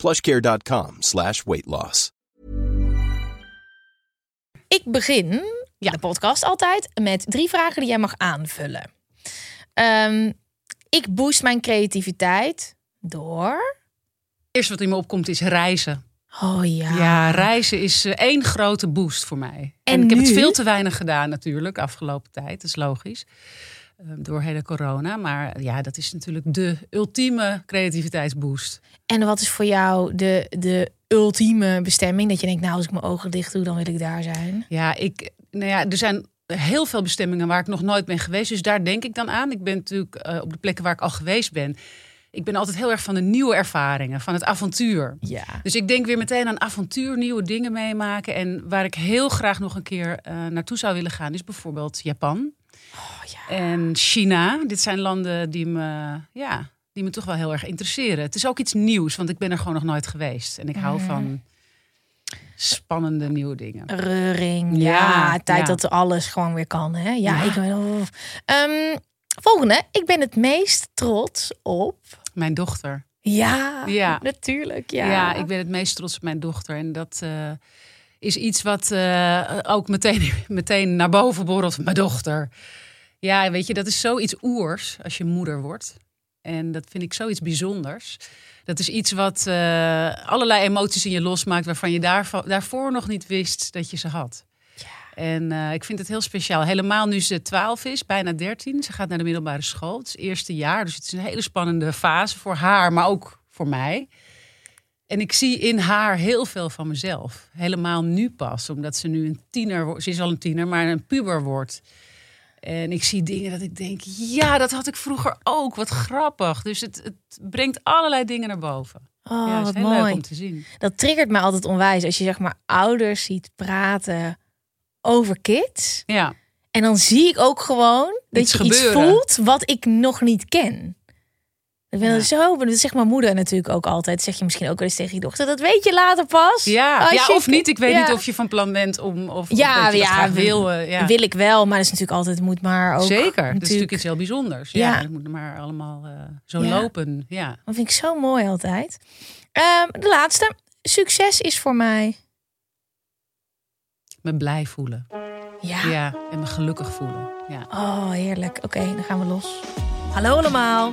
plushcare.com slash weight loss. Ik begin de podcast altijd met drie vragen die jij mag aanvullen. Ehm, ik boost mijn creativiteit door... Eerst wat in me opkomt is reizen. Oh ja. Ja, reizen is eh, één grote boost voor mij. En, En ik heb het veel te weinig gedaan natuurlijk, afgelopen tijd. Dat is logisch. Eh, door hele corona. Maar ja, dat is natuurlijk de ultieme creativiteitsboost. En wat is voor jou de, de ultieme bestemming? Dat je denkt, nou als ik mijn ogen dicht doe, dan wil ik daar zijn. Ja, ik, nou ja, er zijn heel veel bestemmingen waar ik nog nooit ben geweest. Dus daar denk ik dan aan. Ik ben natuurlijk eh, op de plekken waar ik al geweest ben. Ik ben altijd heel erg van de nieuwe ervaringen, van het avontuur. Ja. Dus ik denk weer meteen aan avontuur, nieuwe dingen meemaken. En waar ik heel graag nog een keer eh, naartoe zou willen gaan, is bijvoorbeeld Japan Oh, ja. en China. Dit zijn landen die me, ja, die me toch wel heel erg interesseren. Het is ook iets nieuws, want ik ben er gewoon nog nooit geweest. En ik hou Mhm. van spannende nieuwe dingen. Reuring. Ja, Ja, tijd ja. dat alles gewoon weer kan. Hè? Ja, ik ben. oh. Ehm, volgende. Ik ben het meest trots op. Mijn dochter. Ja, Ja. natuurlijk. Ja. Ja. ik ben het meest trots op mijn dochter. En dat eh, is iets wat eh, ook meteen, meteen naar boven borrelt. Mijn dochter. Ja, weet je, dat is zoiets oers als je moeder wordt. En dat vind ik zoiets bijzonders. Dat is iets wat eh, allerlei emoties in je losmaakt... waarvan je daarvo- daarvoor nog niet wist dat je ze had. En eh, ik vind het heel speciaal. Helemaal nu ze 12 is, bijna 13. Ze gaat naar de middelbare school. Het is het eerste jaar, dus het is een hele spannende fase voor haar, maar ook voor mij. En ik zie in haar heel veel van mezelf. Helemaal nu pas, omdat ze nu een tiener wordt. Ze is al een tiener, maar een puber wordt. En ik zie dingen dat ik denk, ja, dat had ik vroeger ook. Wat grappig. Dus het, het brengt allerlei dingen naar boven. Oh, ja, het wat is heel mooi. leuk om te zien. Dat triggert me altijd onwijs als je zeg maar ouders ziet praten over kids. Ja, En dan zie ik ook gewoon dat Iets je iets voelt wat ik nog niet ken. Ik ben Ja. zo, dat zegt mijn moeder natuurlijk ook altijd. Dat zeg je misschien ook wel eens tegen je dochter. Dat weet je later pas. ja. Als ja je- of niet. Ik weet Ja. niet of je van plan bent om... Of, Ja, dat je dat ja, wil. eh, ja. Wil ik wel, maar dat is natuurlijk altijd, het moet maar ook. Zeker, dat is natuurlijk iets heel bijzonders. Ja, Ja. het moet maar allemaal eh, zo Ja. lopen. Ja. Dat vind ik zo mooi altijd. Ehm, de laatste. Succes is voor mij. Me blij voelen. Ja. Ja, en me gelukkig voelen. Ja. Oh, heerlijk. Oké, dan gaan we los. Hallo allemaal.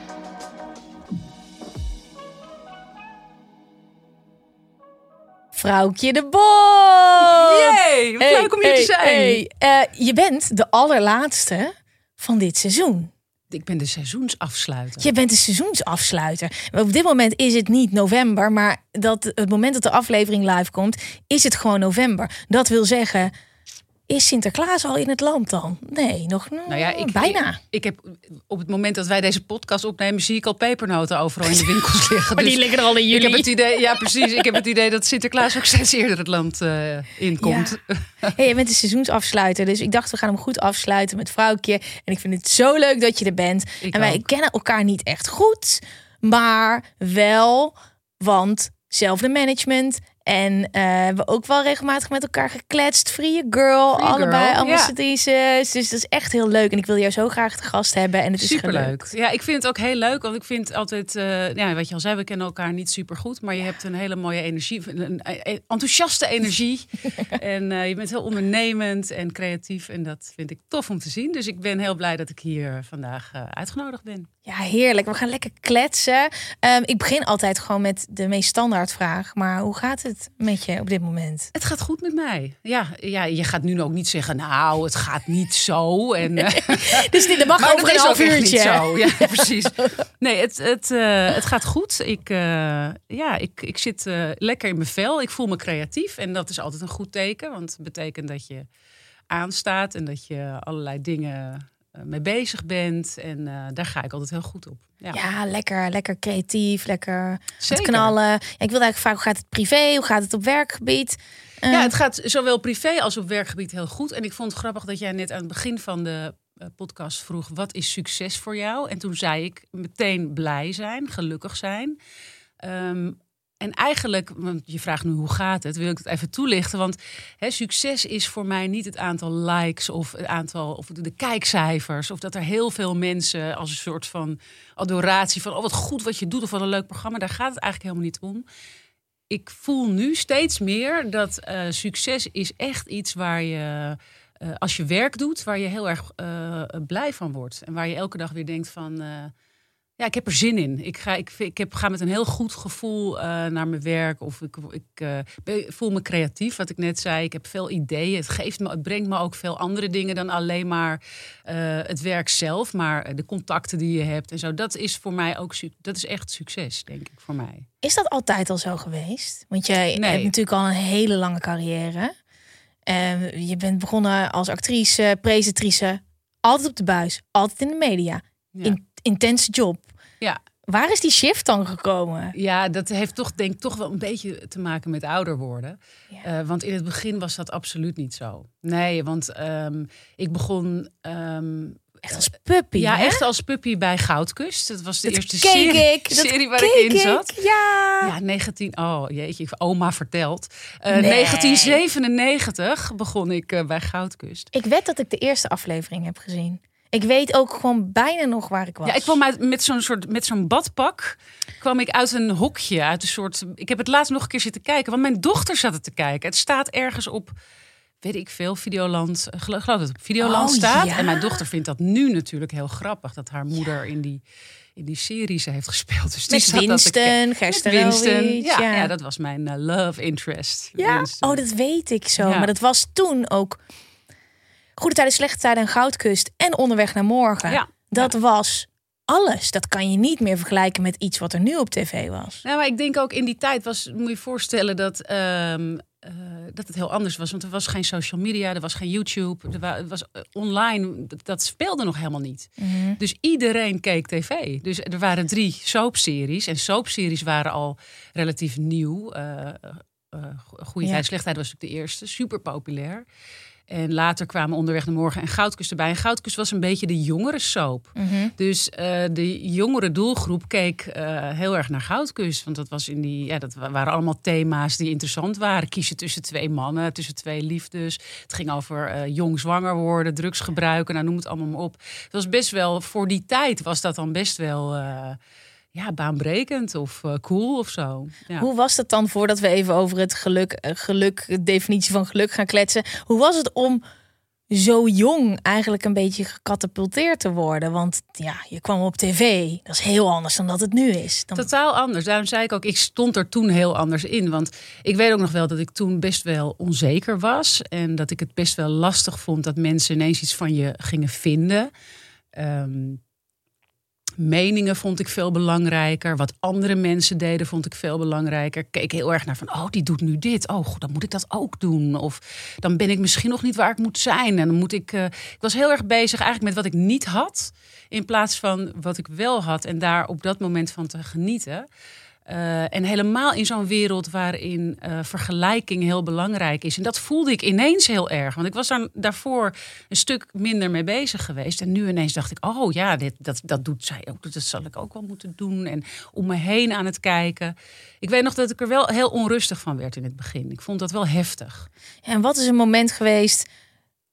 Vrouwtje de Bot! Yay, wat leuk om hier te zijn. hey. Eh, je bent de allerlaatste van dit seizoen. Ik ben de seizoensafsluiter. Je bent de seizoensafsluiter. Op dit moment is het niet november, maar dat, het moment dat de aflevering live komt, is het gewoon november. Dat wil zeggen, is Sinterklaas al in het land dan? Nee, nog Nou ja, ik, bijna. Ik, ik heb op het moment dat wij deze podcast opnemen, zie ik al pepernoten overal in de winkels liggen. maar die Dus liggen er al in ik juli. heb het idee, ja precies. Ik heb het idee dat Sinterklaas ook steeds eerder het land eh inkomt. Hey, je bent de seizoensafsluiter, dus ik dacht we gaan hem goed afsluiten met vrouwtje. En ik vind het zo leuk dat je er bent. Ik en wij ook. kennen elkaar niet echt goed, maar wel, want zelfde management. En eh, we hebben ook wel regelmatig met elkaar gekletst. Free girl, Free allebei girl, ambassadrices. Dus dat is echt heel leuk. En ik wil jou zo graag te gast hebben. En het is Superleuk. Ja, ik vind het ook heel leuk. Want ik vind altijd, eh, ja, wat je al zei, we kennen elkaar niet super goed. Maar je hebt een hele mooie energie, een, enthousiaste energie. en eh, je bent heel ondernemend en creatief. En dat vind ik tof om te zien. Dus ik ben heel blij dat ik hier vandaag uitgenodigd ben. Ja, heerlijk. We gaan lekker kletsen. Ehm, ik begin altijd gewoon met de meest standaard vraag. Maar hoe gaat het het met je op dit moment? Het gaat goed met mij. Ja, ja je gaat nu ook niet zeggen, nou, het gaat niet zo. En, dus dit mag maar over een half uurtje. Zo. Ja, precies. Nee, het, het, uh, het gaat goed. Ik, uh, ja, ik, ik zit uh, lekker in mijn vel. Ik voel me creatief. En dat is altijd een goed teken. Want het betekent dat je aanstaat en dat je allerlei dingen mee bezig bent. En daar ga ik altijd heel goed op. Ja, ja lekker, lekker creatief, lekker knallen. Ja, ik wil eigenlijk vragen, hoe gaat het privé? Hoe gaat het op werkgebied? Ja, het gaat zowel privé als op werkgebied heel goed. En ik vond het grappig dat jij net aan het begin van de podcast vroeg: wat is succes voor jou? En toen zei ik meteen blij zijn, gelukkig zijn. Um, en eigenlijk, want je vraagt nu hoe gaat het, wil ik het even toelichten. Want hè, succes is voor mij niet het aantal likes of het aantal of de kijkcijfers. Of dat er heel veel mensen als een soort van adoratie van oh wat goed wat je doet of wat een leuk programma. Daar gaat het eigenlijk helemaal niet om. Ik voel nu steeds meer dat uh, succes is echt iets waar je. Uh, als je werk doet, waar je heel erg uh, blij van wordt. En waar je elke dag weer denkt van ja, ik heb er zin in. Ik ga, ik, ik heb, ga met een heel goed gevoel uh, naar mijn werk. Of ik, ik uh, voel me creatief, wat ik net zei. Ik heb veel ideeën. Het, geeft me, het brengt me ook veel andere dingen dan alleen maar uh, het werk zelf. Maar de contacten die je hebt en zo. Dat is voor mij ook dat is echt succes, denk ik, voor mij. Is dat altijd al zo geweest? Want jij nee. hebt natuurlijk al een hele lange carrière. Uh, je bent begonnen als actrice, presentatrice. Altijd op de buis, altijd in de media. Ja. In, intense job. Ja. Waar is die shift dan gekomen? Ja, dat heeft toch denk ik toch wel een beetje te maken met ouder worden. Ja. Uh, want in het begin was dat absoluut niet zo. Nee, want um, ik begon um, Echt als puppy. Ja, hè? echt als puppy bij Goudkust. Dat was de dat eerste keek serie, ik, serie waar keek ik in zat. Ik, ja. Ja, 19. Oh jeetje, oma vertelt. Uh, nee. 1997 begon ik uh, bij Goudkust. Ik weet dat ik de eerste aflevering heb gezien. Ik weet ook gewoon bijna nog waar ik was. Ja, ik kwam uit met zo'n soort met zo'n badpak. kwam ik uit een hokje, uit een soort. Ik heb het laatst nog een keer zitten kijken, want mijn dochter zat het te kijken. Het staat ergens op, weet ik veel, Videoland. Geloof dat het op Videoland Oh, staat. ja. En mijn dochter vindt dat nu natuurlijk heel grappig dat haar moeder in die in die serie ze heeft gespeeld. Dus die Met Winston. Gersten Ja, ja. ja. dat was mijn eh, love interest. Ja, Winston. oh, dat weet ik zo. Ja. Maar dat was toen ook Goede Tijden, Slechte Tijden en Goudkust en Onderweg naar Morgen. Ja. Dat was alles. Dat kan je niet meer vergelijken met iets wat er nu op tv was. Nou, maar ik denk ook in die tijd was, moet je je voorstellen dat, ehm, eh, dat het heel anders was. Want er was geen social media, er was geen YouTube, er wa- was eh, online. Dat, speelde nog helemaal niet. Mhm. Dus iedereen keek tv. Dus er waren drie soapseries. En soapseries waren al relatief nieuw. Eh, Goede Ja. Tijd, Slechte Tijd was natuurlijk de eerste. Super populair. En later kwamen Onderweg naar Morgen en Goudkust erbij. En Goudkust was een beetje de jongere soap. Mhm. Dus eh, de jongere doelgroep keek eh, heel erg naar Goudkust. Want dat, was in die, ja, dat wa- waren allemaal thema's die interessant waren. Kiezen tussen twee mannen, tussen twee liefdes. Het ging over eh, jong zwanger worden, drugs gebruiken. Nou, noem het allemaal maar op. Het was best wel, voor die tijd was dat dan best wel... ja, baanbrekend of eh, cool of zo. Ja. Hoe was dat dan voordat we even over het geluk, eh, geluk, de definitie van geluk gaan kletsen? Hoe was het om zo jong eigenlijk een beetje gecatapulteerd te worden? Want ja, je kwam op tv. Dat is heel anders dan dat het nu is. Dan... Totaal anders. Daarom zei ik ook, ik stond er toen heel anders in. Want ik weet ook nog wel dat ik toen best wel onzeker was. En dat ik het best wel lastig vond dat mensen ineens iets van je gingen vinden. Ehm, meningen vond ik veel belangrijker. Wat andere mensen deden vond ik veel belangrijker. Ik keek heel erg naar van, oh, die doet nu dit. Oh, dan moet ik dat ook doen. Of dan ben ik misschien nog niet waar ik moet zijn. En dan moet ik... eh, ik was heel erg bezig eigenlijk met wat ik niet had. In plaats van wat ik wel had. En daar op dat moment van te genieten. Eh, en helemaal in zo'n wereld waarin eh, vergelijking heel belangrijk is. En dat voelde ik ineens heel erg. Want ik was daar daarvoor een stuk minder mee bezig geweest. En nu ineens dacht ik, oh ja, dit, dat, dat doet zij ook. Dat zal ik ook wel moeten doen. En om me heen aan het kijken. Ik weet nog dat ik er wel heel onrustig van werd in het begin. Ik vond dat wel heftig. En wat is een moment geweest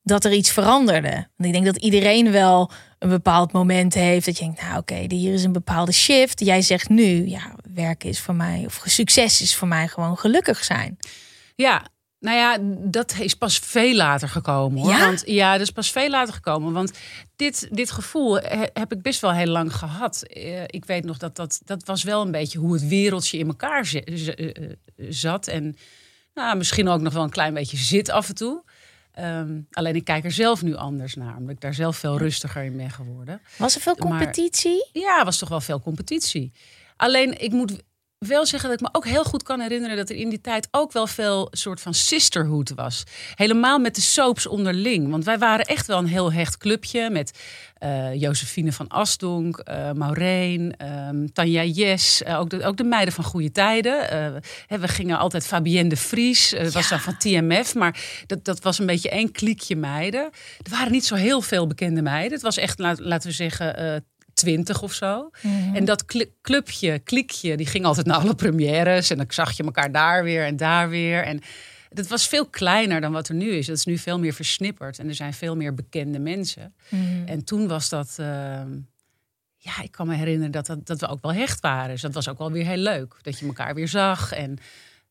dat er iets veranderde? Want ik denk dat iedereen wel een bepaald moment heeft dat je denkt, nou oké, hier is een bepaalde shift. Jij zegt nu, ja, werk is voor mij of succes is voor mij gewoon gelukkig zijn. Ja, Nou ja, dat is pas veel later gekomen hoor. Ja? Want, ja, dat is pas veel later gekomen. Want dit, dit gevoel he- heb ik best wel heel lang gehad. Eh, ik weet nog dat dat, dat was wel een beetje hoe het wereldje in elkaar eh, eh, zat. En nou, misschien ook nog wel een klein beetje zit af en toe. Ehm, alleen ik kijk er zelf nu anders naar. Omdat ik daar zelf veel rustiger in ben geworden. Was er veel Maar- competitie? Ja, was toch wel veel competitie. Alleen ik moet wel zeggen dat ik me ook heel goed kan herinneren dat er in die tijd ook wel veel soort van sisterhood was. Helemaal met de soaps onderling. Want wij waren echt wel een heel hecht clubje met eh Josephine van Asdonk, eh Maureen, ehm, Tanja Jes, eh, ook, de, ook de meiden van Goede Tijden. Hè, we gingen altijd Fabienne de Vries, was dan van TMF, maar dat, dat was een beetje één kliekje meiden. Er waren niet zo heel veel bekende meiden. Het was echt, laat- laten we zeggen, twintig of zo. En dat cl- clubje, klikje, die ging altijd naar alle premières. En dan zag je elkaar daar weer en daar weer. En dat was veel kleiner dan wat er nu is. Dat is nu veel meer versnipperd. En er zijn veel meer bekende mensen. En toen was dat... ehm, ja, ik kan me herinneren dat, dat, dat we ook wel hecht waren. Dus dat was ook wel weer heel leuk. Dat je elkaar weer zag. En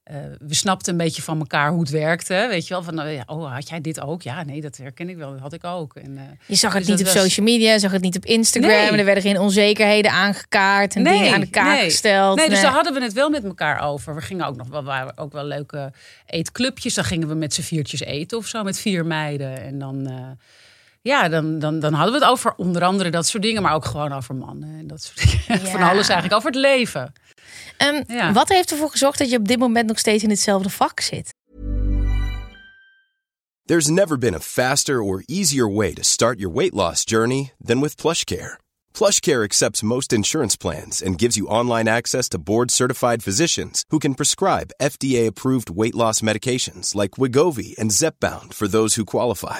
eh, we snapten een beetje van elkaar hoe het werkte. Weet je wel, van, ja, oh, had jij dit ook? Ja, nee, dat herken ik wel. Dat had ik ook. En, eh, Je zag het Dus niet op was- social media, je zag het niet op Instagram. Nee. Er werden geen onzekerheden aangekaart en dingen aan de kaak nee. gesteld. Nee, dus daar hadden we het wel met elkaar over. We gingen ook nog wel, waren ook wel leuke eetclubjes. Dan gingen we met z'n viertjes eten of zo, met vier meiden. En dan, eh, ja, dan, dan, dan hadden we het over onder andere dat soort dingen, maar ook gewoon over mannen en dat soort dingen. Ja. Van alles eigenlijk, over het leven. Ehm, Ja. Wat heeft ervoor gezorgd dat je op dit moment nog steeds in hetzelfde vak zit? There's never been a faster or easier way to start your weight loss journey than with PlushCare. PlushCare accepts most insurance plans and gives you online access to board-certified physicians who can prescribe FDA-approved weight loss medications like Wigovi and Zepbound for those who qualify.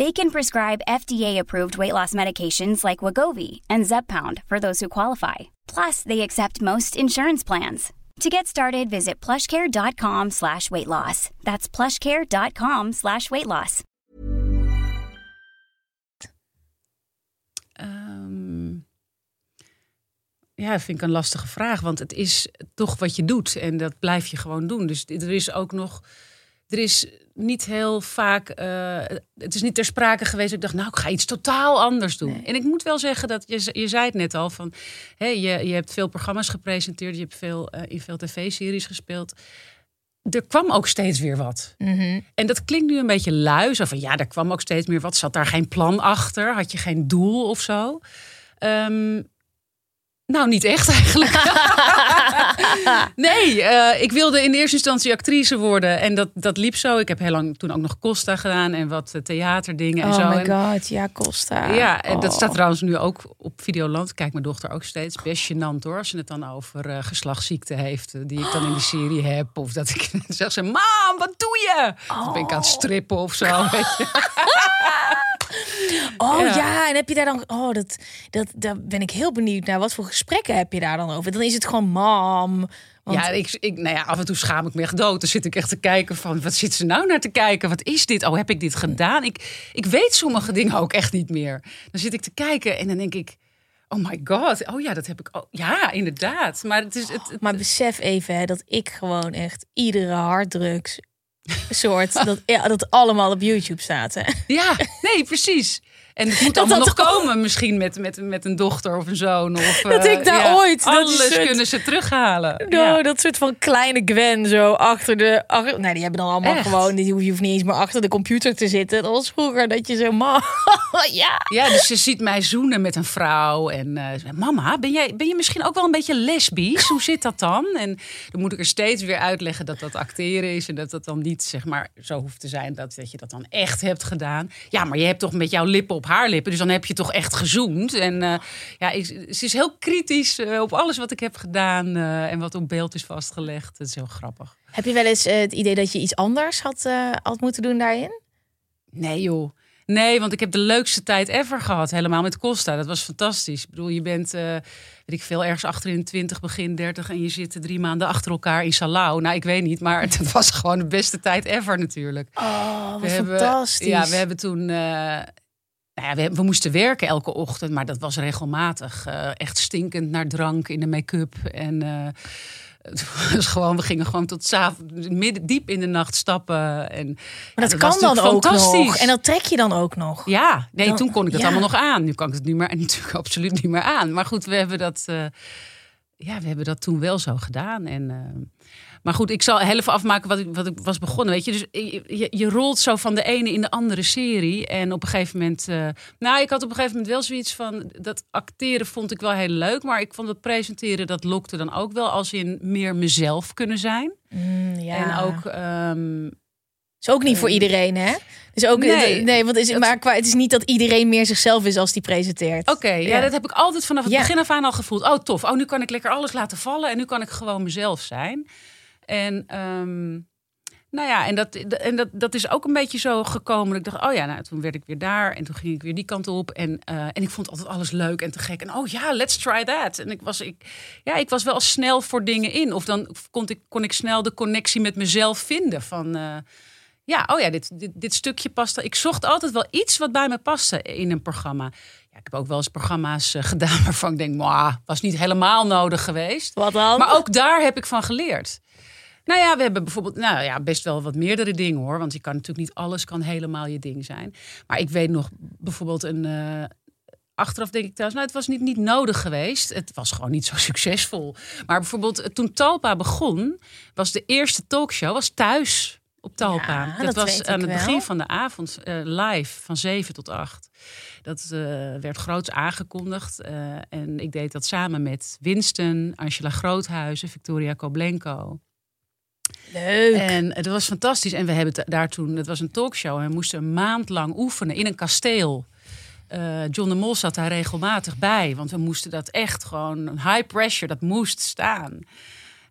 They can prescribe FDA-approved weight loss medications like Wagovi and Zepbound for those who qualify. Plus, they accept most insurance plans. To get started, visit plushcare.com slash weight loss. That's plushcare.com slash weight loss. Ehm, ja, vind ik een lastige vraag. Want het is toch wat je doet. En dat blijf je gewoon doen. Dus er is ook nog. Er is niet heel vaak. eh, het is niet ter sprake geweest. Ik dacht, nou, ik ga iets totaal anders doen. En ik moet wel zeggen dat je, je zei het net al van. Hè, je, je hebt veel programma's gepresenteerd. Je hebt veel, eh, in veel tv-series gespeeld. Er kwam ook steeds weer wat. En dat klinkt nu een beetje lui. Zo van ja, er kwam ook steeds meer wat. Zat daar geen plan achter? Had je geen doel of zo? Ehm, nou, niet echt eigenlijk. nee, eh, ik wilde in eerste instantie actrice worden. En dat, dat liep zo. Ik heb heel lang toen ook nog Costa gedaan en wat eh, theaterdingen en oh zo. my En- god, ja, Costa. ja, en dat Oh. staat trouwens nu ook op Videoland. Kijkt mijn dochter ook steeds. Best gênant hoor, als ze het dan over eh geslachtsziekte heeft. Die ik dan in die serie heb. Of dat ik zeg ze, mam, wat doe je? Dan ben ik aan het strippen of zo. Oh ja. Ja. en heb je daar dan... Oh, dat, dat, daar ben ik heel benieuwd naar. Wat voor gesprekken heb je daar dan over? Dan is het gewoon mam. Want, Ja, ik, ik, nou ja, af en toe schaam ik me echt dood. Dan zit ik echt te kijken van, wat zit ze nou naar te kijken? Wat is dit? Oh, heb ik dit gedaan? Ik, ik weet sommige dingen ook echt niet meer. Dan zit ik te kijken en dan denk ik, oh my god. Oh ja, dat heb ik, oh, ja, inderdaad. Maar het is, het, het- Maar besef even hè, dat ik gewoon echt iedere harddrugs soort... dat, ja, dat allemaal op YouTube staat. Ja, nee, precies. En het moet Dat allemaal dat nog komen, misschien met, met, met een dochter of een zoon. Of, Dat eh, ik daar ooit- dat Alles het- kunnen ze terughalen. Nou, Ja. dat soort van kleine Gwen zo achter de... Achter, nee, die hebben dan allemaal Echt? gewoon... Die hoef je hoeft niet eens meer achter de computer te zitten. Dat was vroeger dat je zo... Ma, ja. Ja, dus ze ziet mij zoenen met een vrouw. En eh, zegt, mama, ben, jij, ben je misschien ook wel een beetje lesbisch? Hoe zit dat dan? En dan moet ik er steeds weer uitleggen dat dat acteren is. En dat dat dan niet zeg maar, zo hoeft te zijn dat, dat je dat dan echt hebt gedaan. Ja, maar je hebt toch met jouw lippen op haar lippen. Dus dan heb je toch echt gezoend. En eh, ja, ik, ze is heel kritisch eh, op alles wat ik heb gedaan eh, en wat op beeld is vastgelegd. Dat is heel grappig. Heb je wel eens het idee dat je iets anders had, had moeten doen daarin? Nee joh. Nee, want ik heb de leukste tijd ever gehad. Helemaal met Costa. Dat was fantastisch. Ik bedoel, je bent, weet ik veel, ergens achter in de 20, begin 30 en je zit drie maanden achter elkaar in Salau. Nou, ik weet niet, maar het was gewoon de beste tijd ever natuurlijk. Oh, we hebben, fantastisch. Ja, we hebben toen. Nou ja, we, we moesten werken elke ochtend, maar dat was regelmatig. eh, echt stinkend naar drank in de make-up. En eh, het was gewoon, we gingen gewoon tot s'avonds, midden diep in de nacht stappen. En, maar dat, ja, kan dan ook nog. fantastisch. En dat trek je dan ook nog. Ja, nee, Dan- toen kon ik dat ja. allemaal nog aan. Nu kan ik het niet meer, natuurlijk absoluut niet meer aan. Maar goed, we hebben dat, eh, ja, we hebben dat toen wel zo gedaan. En, maar goed, ik zal heel even afmaken wat ik, wat ik was begonnen. Weet je, dus je, je, rolt zo van de ene in de andere serie. En op een gegeven moment, eh, nou, ik had op een gegeven moment wel zoiets van dat acteren vond ik wel heel leuk, maar ik vond dat presenteren dat lokte dan ook wel als in meer mezelf kunnen zijn. Mm, ja. En ook ehm, is ook niet voor iedereen, hè? Dus ook, Nee. nee, want het is, maar qua, het is niet dat iedereen meer zichzelf is als die presenteert. Oké, ja. dat heb ik altijd vanaf het Ja. begin af aan al gevoeld. Oh, tof. Oh, nu kan ik lekker alles laten vallen en nu kan ik gewoon mezelf zijn. En ehm, nou ja, en, dat, en dat, dat is ook een beetje zo gekomen. dat Ik dacht, oh ja, nou, toen werd ik weer daar en toen ging ik weer die kant op. En, eh, en ik vond altijd alles leuk en te gek. En oh ja, let's try that. En ik was, ik, ja, ik was wel snel voor dingen in. Of dan kon ik, kon ik snel de connectie met mezelf vinden. Van eh, ja, oh ja, dit, dit, dit stukje past. Ik zocht altijd wel iets wat bij me paste in een programma. Ja, ik heb ook wel eens programma's eh, gedaan waarvan ik denk, "Mwah, was niet helemaal nodig geweest. Wat dan? Maar ook daar heb ik van geleerd. Nou ja, we hebben bijvoorbeeld nou ja, best wel wat meerdere dingen hoor. Want je kan natuurlijk niet alles kan helemaal je ding zijn. Maar ik weet nog bijvoorbeeld een. eh, achteraf denk ik thuis, nou, het was niet, niet nodig geweest. Het was gewoon niet zo succesvol. Maar bijvoorbeeld eh, toen Talpa begon, was de eerste talkshow was thuis op Talpa. Ja, dat, dat was aan het wel. begin van de avond eh, live van 7 tot 8. Dat werd groots aangekondigd. en ik deed dat samen met Winston, Angela Groothuizen, Victoria Koblenko. Leuk. En het was fantastisch. En we hebben daar toen, het was een talkshow. En we moesten een maand lang oefenen in een kasteel. Eh, John de Mol zat daar regelmatig bij. Want we moesten dat echt gewoon, high pressure, dat moest staan.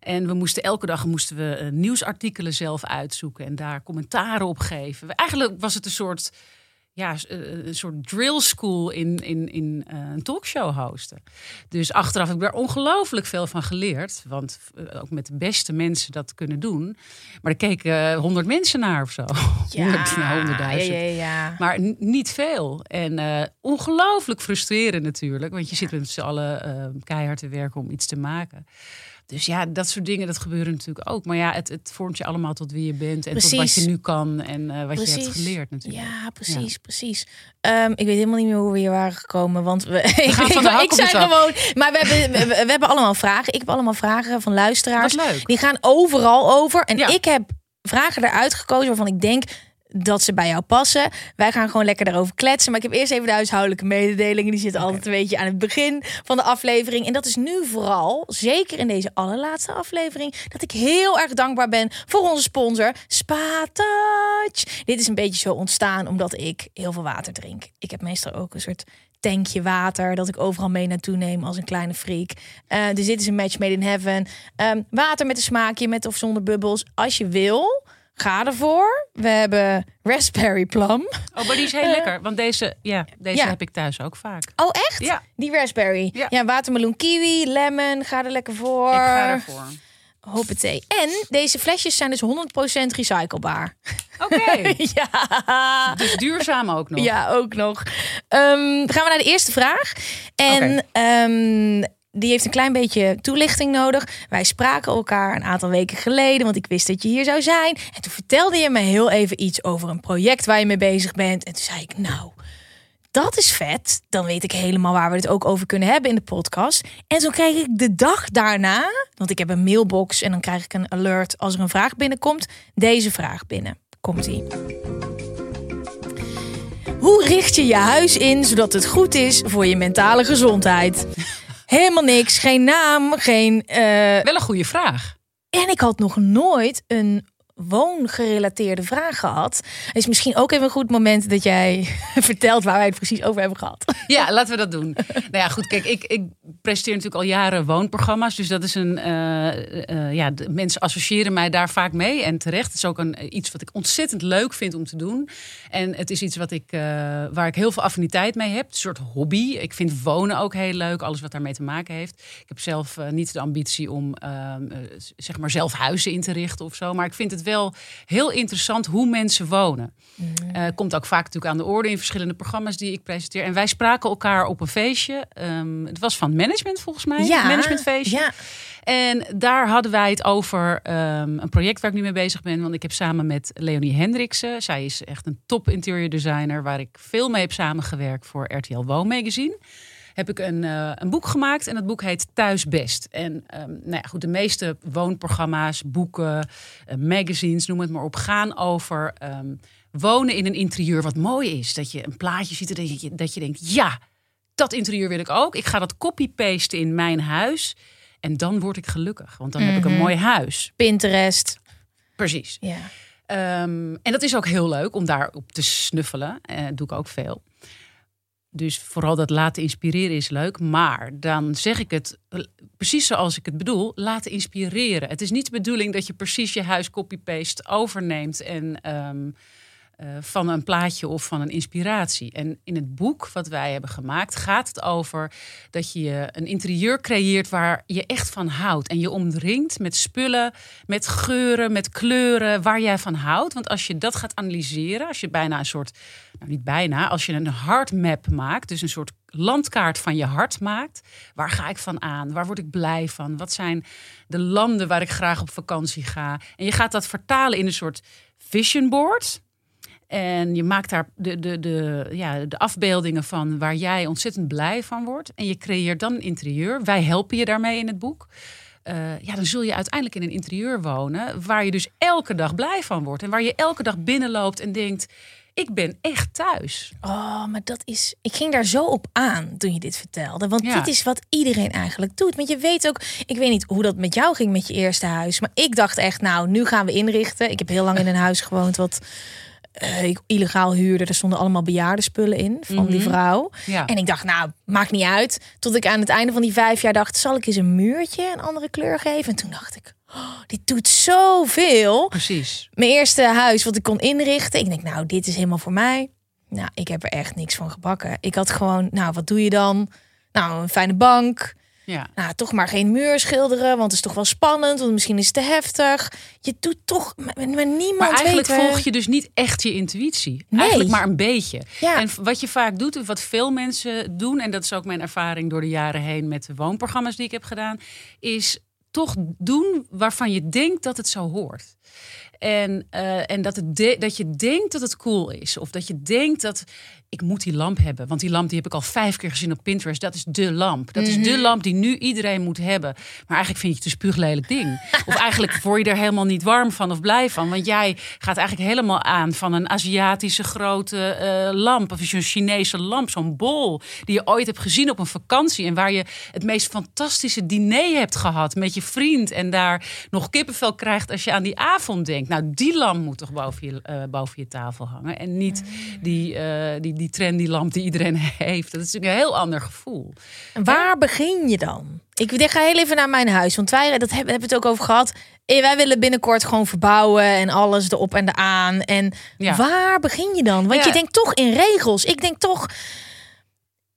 En we moesten elke dag moesten we eh, nieuwsartikelen zelf uitzoeken en daar commentaren op geven. Eigenlijk was het een soort, ja, s- eh, een soort drill school in, in, in eh, een talkshow hosten. Dus achteraf heb ik daar ongelooflijk veel van geleerd. Want eh, ook met de beste mensen dat kunnen doen. Maar er keken honderd mensen naar of zo. Honderd, nou, honderdduizend. Ja, ja, ja. Maar niet veel. En eh, ongelooflijk frustrerend natuurlijk. Want je zit met z'n allen eh, keihard te werken om iets te maken. Dus ja, dat soort dingen, dat gebeuren natuurlijk ook. Maar ja, het, het vormt je allemaal tot wie je bent. En tot wat je nu kan. En eh, wat je hebt geleerd natuurlijk. Ja, precies, precies. Ehm, ik weet helemaal niet meer hoe we hier waren gekomen, want we, ik, van ik, de zei tak. gewoon, maar we hebben, we, we hebben allemaal vragen. Ik heb allemaal vragen van luisteraars. Wat leuk. Die gaan overal over. En Ja. ik heb vragen eruit gekozen waarvan ik denk dat ze bij jou passen. Wij gaan gewoon lekker daarover kletsen. Maar ik heb eerst even de huishoudelijke mededelingen. Die zitten altijd een beetje aan het begin van de aflevering. En dat is nu vooral, zeker in deze allerlaatste aflevering, dat ik heel erg dankbaar ben voor onze sponsor Spa-Touch. Dit is een beetje zo ontstaan omdat ik heel veel water drink. Ik heb meestal ook een soort tankje water dat ik overal mee naartoe neem als een kleine freak. Eh, dus dit is een match made in heaven. Ehm, water met een smaakje, met of zonder bubbels. Als je wil, ga ervoor. We hebben raspberry plum. Oh, maar die is heel lekker. Want deze, ja, deze ja. heb ik thuis ook vaak. Oh, echt? Ja. Die raspberry. Ja, Ja. watermeloen kiwi, lemon. Ga er lekker voor. Ik ga ervoor. Hoppatee. En deze flesjes zijn dus 100% recyclebaar. Oké, ja. dus duurzaam ook nog. Ja, ook nog. Ehm, gaan we naar de eerste vraag. En Oké. ehm, die heeft een klein beetje toelichting nodig. Wij spraken elkaar een aantal weken geleden, want ik wist dat je hier zou zijn. En toen vertelde je me heel even iets over een project waar je mee bezig bent. En toen zei ik, nou, dat is vet. Dan weet ik helemaal waar we het ook over kunnen hebben in de podcast. En toen kreeg ik de dag daarna, want ik heb een mailbox en dan krijg ik een alert als er een vraag binnenkomt, deze vraag binnen. Komt ie. Hoe richt je je huis in zodat het goed is voor je mentale gezondheid? Helemaal niks, geen naam, geen. eh, Wel een goede vraag. En ik had nog nooit een woongerelateerde vragen had. Is misschien ook even een goed moment dat jij vertelt waar wij het precies over hebben gehad. Ja, laten we dat doen. nou ja, goed, kijk, ik, ik presenteer natuurlijk al jaren woonprogramma's. Dus dat is een. Uh, ja, de mensen associëren mij daar vaak mee. En terecht. Het is ook een, iets wat ik ontzettend leuk vind om te doen. En het is iets wat ik, waar ik heel veel affiniteit mee heb. Een soort hobby. Ik vind wonen ook heel leuk. Alles wat daarmee te maken heeft. Ik heb zelf niet de ambitie om ehm, zeg maar zelf huizen in te richten of zo. Maar ik vind het wel heel interessant hoe mensen wonen. Mm. komt ook vaak natuurlijk aan de orde in verschillende programma's die ik presenteer. En wij spraken elkaar op een feestje. Ehm, het was van management volgens mij. Ja, managementfeestje. Ja. En daar hadden wij het over um, een project waar ik nu mee bezig ben. Want ik heb samen met Leonie Hendriksen. Zij is echt een top interior designer. Waar ik veel mee heb samengewerkt voor RTL Woon Magazine heb ik een, uh, een boek gemaakt. En dat boek heet Thuis Best. En um, nou ja, goed, de meeste woonprogramma's, boeken, uh, magazines, noem het maar op, gaan over um, wonen in een interieur wat mooi is. Dat je een plaatje ziet en dat je, dat je denkt, ja, dat interieur wil ik ook. Ik ga dat copy-pasten in mijn huis. En dan word ik gelukkig, want dan heb ik een mhm. mooi huis. Pinterest. Precies. Ja. Um, en dat is ook heel leuk om daarop te snuffelen. Uh, doe ik ook veel. Dus vooral dat laten inspireren is leuk. Maar dan zeg ik het precies zoals ik het bedoel. Laten inspireren. Het is niet de bedoeling dat je precies je huis copy-paste overneemt en um, uh, van een plaatje of van een inspiratie. En in het boek wat wij hebben gemaakt gaat het over dat je een interieur creëert waar je echt van houdt. En je omringt met spullen, met geuren, met kleuren waar jij van houdt. Want als je dat gaat analyseren, als je bijna een soort, nou niet bijna, als je een heartmap maakt, dus een soort landkaart van je hart maakt. Waar ga ik van aan? Waar word ik blij van? Wat zijn de landen waar ik graag op vakantie ga? En je gaat dat vertalen in een soort vision board. En je maakt daar de, de, de, ja, de afbeeldingen van waar jij ontzettend blij van wordt. En je creëert dan een interieur. Wij helpen je daarmee in het boek. Uh, ja, dan zul je uiteindelijk in een interieur wonen waar je dus elke dag blij van wordt. En waar je elke dag binnenloopt en denkt, ik ben echt thuis. Oh, maar dat is. Ik ging daar zo op aan toen je dit vertelde. Want dit is wat iedereen eigenlijk doet. Want je weet ook, ik weet niet hoe dat met jou ging met je eerste huis. Maar ik dacht echt, nou, nu gaan we inrichten. Ik heb heel lang in een huis gewoond wat uh, ik illegaal huurde. Er stonden allemaal bejaardenspullen in van die mhm. vrouw. En ik dacht, nou, maakt niet uit. Tot ik aan het einde van die vijf jaar dacht, zal ik eens een muurtje een andere kleur geven? En toen dacht ik, oh, dit doet zoveel. Precies. Mijn eerste huis wat ik kon inrichten. Ik denk, nou, dit is helemaal voor mij. Nou, ik heb er echt niks van gebakken. Ik had gewoon, nou, wat doe je dan? Nou, een fijne bank. Ja. Nou, toch maar geen muur schilderen, want het is toch wel spannend, want misschien is het te heftig. Je doet toch, maar, niemand Maar eigenlijk volg je dus niet echt je intuïtie. Nee. Eigenlijk maar een beetje. Ja. En wat je vaak doet, wat veel mensen doen, en dat is ook mijn ervaring door de jaren heen met de woonprogramma's die ik heb gedaan, is toch doen waarvan je denkt dat het zo hoort. En, uh, en dat, het dat je denkt dat het cool is. Of dat je denkt dat ik moet die lamp hebben. Want die lamp die heb ik al vijf keer gezien op Pinterest. Dat is de lamp. Dat is de mhm. lamp die nu iedereen moet hebben. Maar eigenlijk vind je het een spuuglelijk ding. of eigenlijk word je er helemaal niet warm van of blij van. Want jij gaat eigenlijk helemaal aan van een Aziatische grote uh, lamp. Of een Chinese lamp. Zo'n bol die je ooit hebt gezien op een vakantie. En waar je het meest fantastische diner hebt gehad met je vriend. En daar nog kippenvel krijgt als je aan die avond denkt. Nou, die lamp moet toch boven je, uh, boven je tafel hangen. En niet die, uh, die die trendy lamp die iedereen heeft. Dat is natuurlijk een heel ander gevoel. En waar begin je dan? Ik ga heel even naar mijn huis, want wij dat hebben, hebben het ook over gehad. Eh, wij willen binnenkort gewoon verbouwen en alles erop en eraan. En waar begin je dan? Want je denkt toch in regels. Ik denk toch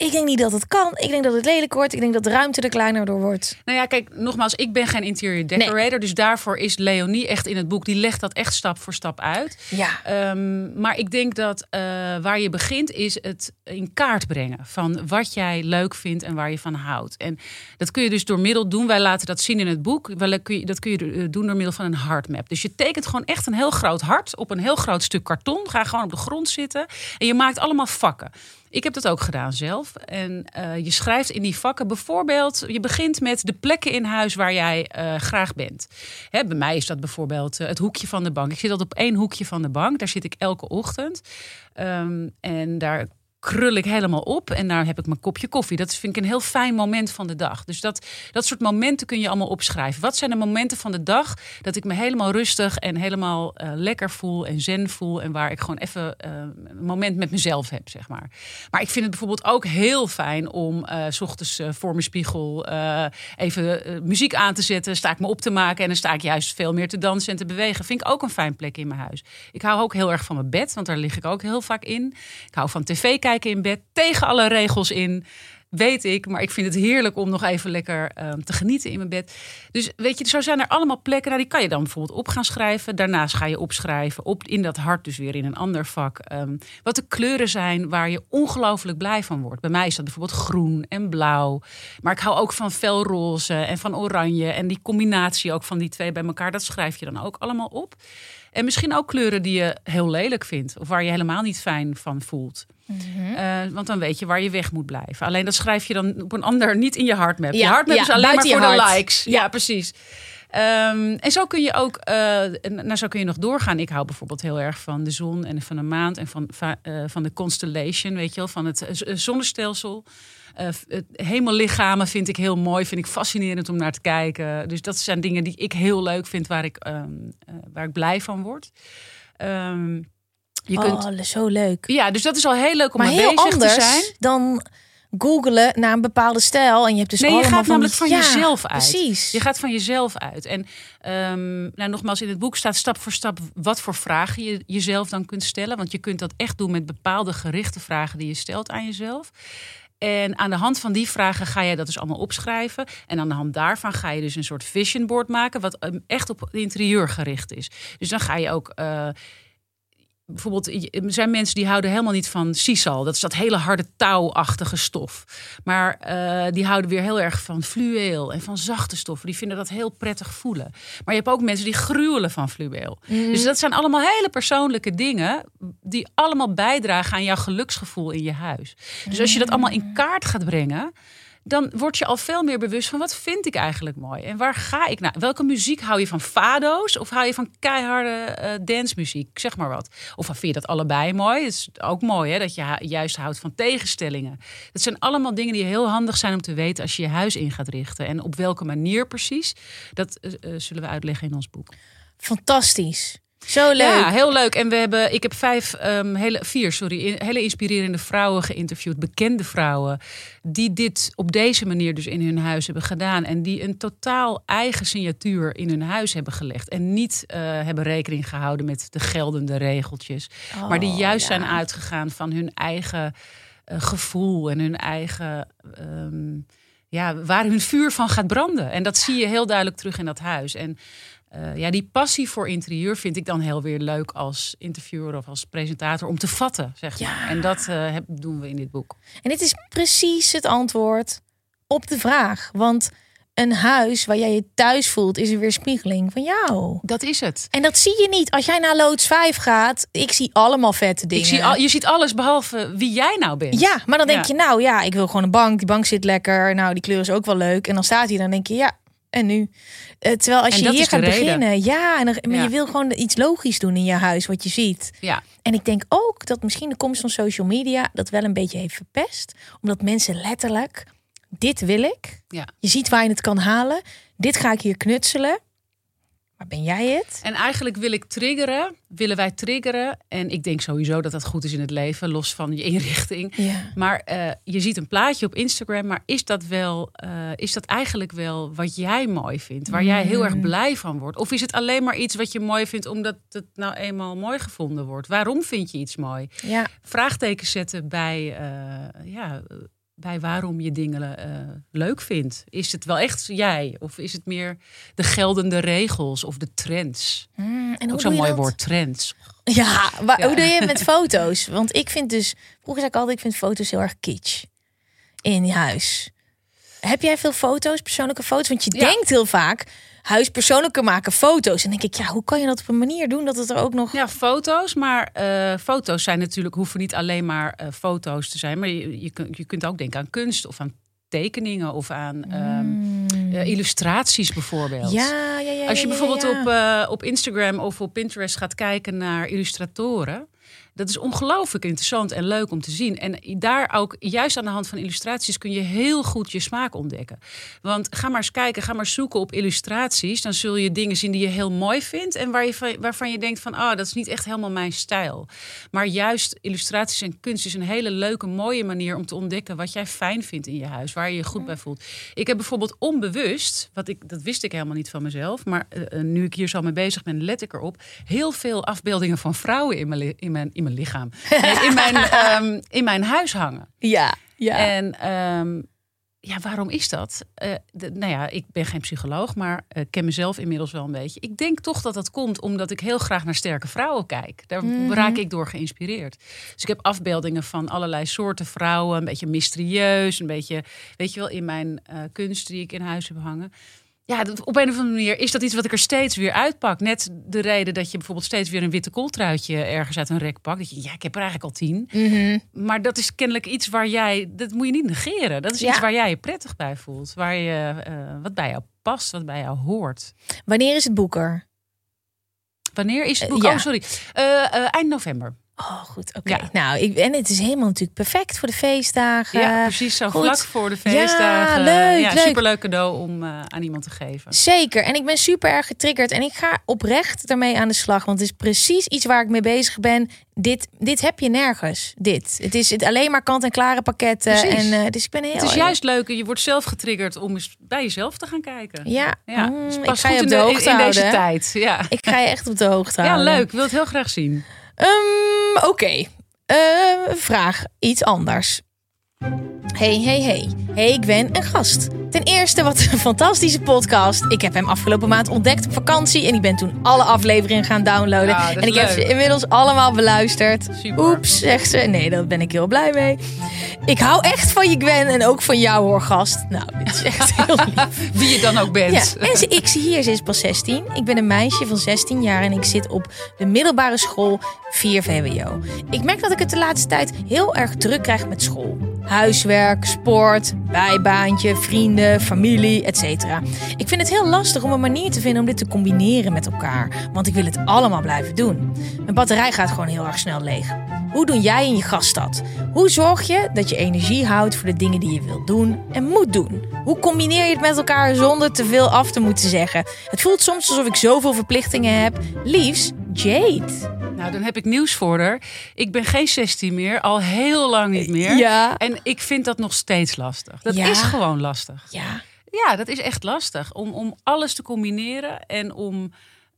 ik denk niet dat het kan. Ik denk dat het lelijk wordt. Ik denk dat de ruimte er kleiner door wordt. Nou ja, kijk, nogmaals, ik ben geen interior decorator. Dus daarvoor is Leonie echt in het boek. Die legt dat echt stap voor stap uit. Ja. Um, maar ik denk dat uh, waar je begint is het in kaart brengen. Van wat jij leuk vindt en waar je van houdt. En dat kun je dus door middel doen. Wij laten dat zien in het boek. Dat kun je eh, doen door middel van een heartmap. Dus je tekent gewoon echt een heel groot hart op een heel groot stuk karton. Ga gewoon op de grond zitten. En je maakt allemaal vakken. Ik heb dat ook gedaan zelf. En uh, je schrijft in die vakken bijvoorbeeld, je begint met de plekken in huis waar jij uh, graag bent. Hè, bij mij is dat bijvoorbeeld uh, het hoekje van de bank. Ik zit altijd op één hoekje van de bank. Daar zit ik elke ochtend. Um, en daar krul ik helemaal op en daar heb ik mijn kopje koffie. Dat vind ik een heel fijn moment van de dag. Dus dat, dat soort momenten kun je allemaal opschrijven. Wat zijn de momenten van de dag dat ik me helemaal rustig en helemaal uh, lekker voel en zen voel en waar ik gewoon even uh, een moment met mezelf heb, zeg maar. Maar ik vind het bijvoorbeeld ook heel fijn om uh, s ochtends voor mijn spiegel even muziek aan te zetten, sta ik me op te maken en dan sta ik juist veel meer te dansen en te bewegen. Vind ik ook een fijn plek in mijn huis. Ik hou ook heel erg van mijn bed, want daar lig ik ook heel vaak in. Ik hou van tv kijken in bed, tegen alle regels in. Weet ik, maar ik vind het heerlijk om nog even lekker um, te genieten in mijn bed. Dus weet je, zo zijn er allemaal plekken. Nou, die kan je dan bijvoorbeeld op gaan schrijven. Daarnaast ga je opschrijven, op, in dat hart dus weer in een ander vak. Um, wat de kleuren zijn waar je ongelooflijk blij van wordt. Bij mij is dat bijvoorbeeld groen en blauw. Maar ik hou ook van felroze en van oranje. En die combinatie ook van die twee bij elkaar, dat schrijf je dan ook allemaal op. En misschien ook kleuren die je heel lelijk vindt. Of waar je helemaal niet fijn van voelt. Mm want dan weet je waar je weg moet blijven. Alleen dat schrijf je dan op een ander, niet in je hartmap. Ja, je hartmap ja, is alleen maar voor de likes. Ja, precies. Um, en zo kun je ook, uh, nou zo kun je nog doorgaan. Ik hou bijvoorbeeld heel erg van de zon en van de maand en van, uh, van de constellation, weet je wel, van het zonnestelsel. Uh, hemellichamen vind ik heel mooi, vind ik fascinerend om naar te kijken. Dus dat zijn dingen die ik heel leuk vind, waar ik, um, waar ik blij van word. Um, je oh, kunt... zo leuk. Ja, dus dat is al heel leuk om maar mee heel bezig anders te zijn. dan googelen naar een bepaalde stijl. En je hebt dus nee, je gaat namelijk van ja, jezelf uit. Precies. Je gaat van jezelf uit. En um, nou, nogmaals, in het boek staat stap voor stap wat voor vragen je jezelf dan kunt stellen. Want je kunt dat echt doen met bepaalde gerichte vragen die je stelt aan jezelf. En aan de hand van die vragen ga je dat dus allemaal opschrijven. En aan de hand daarvan ga je dus een soort vision board maken, wat ehm, echt op het interieur gericht is. Dus dan ga je ook. Uh, bijvoorbeeld, er zijn mensen die houden helemaal niet van sisal. Dat is dat hele harde touwachtige stof. Maar uh, die houden weer heel erg van fluweel en van zachte stoffen. Die vinden dat heel prettig voelen. Maar je hebt ook mensen die gruwelen van fluweel. Mm. Dus dat zijn allemaal hele persoonlijke dingen die allemaal bijdragen aan jouw geluksgevoel in je huis. Dus als je dat allemaal in kaart gaat brengen dan word je al veel meer bewust van wat vind ik eigenlijk mooi en waar ga ik naar? Welke muziek hou je van fado's of hou je van keiharde uh, dancemuziek? Zeg maar wat. Of vind je dat allebei mooi? Het is ook mooi hè, dat je juist houdt van tegenstellingen. Dat zijn allemaal dingen die heel handig zijn om te weten als je je huis in gaat richten. En op welke manier precies, dat uh, zullen we uitleggen in ons boek. Fantastisch. Zo leuk. Ja, heel leuk. En we hebben, ik heb vijf, um, hele, vier, sorry, hele inspirerende vrouwen geïnterviewd, bekende vrouwen, die dit op deze manier dus in hun huis hebben gedaan. En die een totaal eigen signatuur in hun huis hebben gelegd. En niet uh, hebben rekening gehouden met de geldende regeltjes. Oh, maar die juist ja. zijn uitgegaan van hun eigen uh, gevoel en hun eigen. Um, ja, waar hun vuur van gaat branden. En dat zie je heel duidelijk terug in dat huis. En uh, ja, die passie voor interieur vind ik dan heel weer leuk als interviewer of als presentator om te vatten, zeg maar. Ja. En dat uh, doen we in dit boek. En dit is precies het antwoord op de vraag. Want een huis waar jij je thuis voelt, is een weerspiegeling van jou. Dat is het. En dat zie je niet. Als jij naar loods 5 gaat, ik zie allemaal vette dingen. Ik zie al, je ziet alles behalve wie jij nou bent. Ja, maar dan denk ja. je, nou ja, ik wil gewoon een bank. Die bank zit lekker. Nou, die kleur is ook wel leuk. En dan staat hij, dan denk je, ja, en nu? Uh, terwijl als je hier gaat beginnen, ja, en dan, maar ja. je wil gewoon iets logisch doen in je huis, wat je ziet. Ja. En ik denk ook dat misschien de komst van social media dat wel een beetje heeft verpest, omdat mensen letterlijk dit wil ik. Ja. Je ziet waar je het kan halen. Dit ga ik hier knutselen. Maar ben jij het? En eigenlijk wil ik triggeren, willen wij triggeren. En ik denk sowieso dat dat goed is in het leven, los van je inrichting. Ja. Maar uh, je ziet een plaatje op Instagram, maar is dat wel, uh, is dat eigenlijk wel wat jij mooi vindt? Waar mm. jij heel erg blij van wordt? Of is het alleen maar iets wat je mooi vindt omdat het nou eenmaal mooi gevonden wordt? Waarom vind je iets mooi? Ja. Vraagtekens zetten bij, uh, ja bij waarom je dingen uh, leuk vindt. Is het wel echt jij? Of is het meer de geldende regels of de trends? Mm, en Ook zo'n mooi dat? woord, trends. Ja, maar ja. hoe doe je het met foto's? Want ik vind dus, vroeger zei ik altijd, ik vind foto's heel erg kitsch in je huis. Heb jij veel foto's, persoonlijke foto's? Want je ja. denkt heel vaak, huis persoonlijker maken, foto's. En denk ik, ja, hoe kan je dat op een manier doen dat het er ook nog. Ja, foto's. Maar uh, foto's zijn natuurlijk, hoeven niet alleen maar uh, foto's te zijn. Maar je, je, kunt, je kunt ook denken aan kunst of aan tekeningen of aan um, uh, illustraties bijvoorbeeld. Ja, ja, ja. Als je bijvoorbeeld op, op Instagram of op Pinterest gaat kijken naar illustratoren. Dat is ongelooflijk interessant en leuk om te zien. En daar ook, juist aan de hand van illustraties, kun je heel goed je smaak ontdekken. Want ga maar eens kijken, ga maar zoeken op illustraties. Dan zul je dingen zien die je heel mooi vindt. En waar je, waarvan je denkt van, oh, dat is niet echt helemaal mijn stijl. Maar juist illustraties en kunst is een hele leuke, mooie manier om te ontdekken wat jij fijn vindt in je huis. Waar je je goed bij voelt. Ik heb bijvoorbeeld onbewust, wat ik, dat wist ik helemaal niet van mezelf. Maar uh, nu ik hier zo mee bezig ben, let ik erop. Heel veel afbeeldingen van vrouwen in mijn, in mijn, mijn lichaam. in, mijn, um, in mijn huis hangen. Ja, ja. En um, ja, waarom is dat? Uh, de, nou ja, ik ben geen psycholoog, maar uh, ken mezelf inmiddels wel een beetje. Ik denk toch dat dat komt omdat ik heel graag naar sterke vrouwen kijk. Daar mm. raak ik door geïnspireerd. Dus ik heb afbeeldingen van allerlei soorten vrouwen, een beetje mysterieus, een beetje, weet je wel, in mijn uh, kunst die ik in huis heb hangen ja, op een of andere manier is dat iets wat ik er steeds weer uitpak. Net de reden dat je bijvoorbeeld steeds weer een witte kooltruitje ergens uit een rek pakt. Dat je, ja, ik heb er eigenlijk al tien. Mhm. Maar dat is kennelijk iets waar jij, dat moet je niet negeren. Dat is iets waar jij je prettig bij voelt. Waar je, uh, wat bij jou past, wat bij jou hoort. Wanneer is het boek er? Wanneer is het boek? Uh, ja. Oh, sorry. Uh, eind november. Oh, goed. Oké. Okay. Nou, ik, en het is helemaal natuurlijk perfect voor de feestdagen. Ja, precies. Zo goed. vlak voor de feestdagen. Ja, leuk. Ja, leuk. superleuk cadeau om uh, aan iemand te geven. Zeker. En ik ben super erg getriggerd. En ik ga oprecht daarmee aan de slag. Want het is precies iets waar ik mee bezig ben. Dit, dit heb je nergens. Dit. Het is het alleen maar kant-en-klare pakketten. Precies. En, uh, dus ik ben heel het is juist leuk. Je wordt zelf getriggerd om eens bij jezelf te gaan kijken. Ja. ja. Mm, dus ik ga je goed op de in, hoogte in, deze tijd. Ja. Ik ga je echt op de hoogte ja, houden. leuk. Ik wil het heel graag zien. Um, Oké. Okay. Uh, vraag iets anders. Hey, hey, hey. Hey, ik ben een gast. Ten eerste, wat een fantastische podcast. Ik heb hem afgelopen maand ontdekt op vakantie. En ik ben toen alle afleveringen gaan downloaden. Ja, en ik leuk. heb ze inmiddels allemaal beluisterd. Super. Oeps, zegt ze. Nee, daar ben ik heel blij mee. Ik hou echt van je Gwen en ook van jou hoor, gast. Nou, dit is echt heel lief. Wie je dan ook bent. Ja, en ze, ik zie hier, ze is pas 16. Ik ben een meisje van 16 jaar en ik zit op de middelbare school 4 VWO. Ik merk dat ik het de laatste tijd heel erg druk krijg met school. Huiswerk, sport, bijbaantje, vrienden, familie, etc. Ik vind het heel lastig om een manier te vinden om dit te combineren met elkaar. Want ik wil het allemaal blijven doen. Mijn batterij gaat gewoon heel erg snel leeg. Hoe doe jij in je gaststad? Hoe zorg je dat je energie houdt voor de dingen die je wilt doen en moet doen? Hoe combineer je het met elkaar zonder te veel af te moeten zeggen? Het voelt soms alsof ik zoveel verplichtingen heb. Liefs, Jade. Nou, dan heb ik nieuws voor haar. Ik ben geen 16 meer, al heel lang niet meer. Ja. En ik vind dat nog steeds lastig. Dat Ja. is gewoon lastig. Ja. Ja, dat is echt lastig. Om, om alles te combineren en om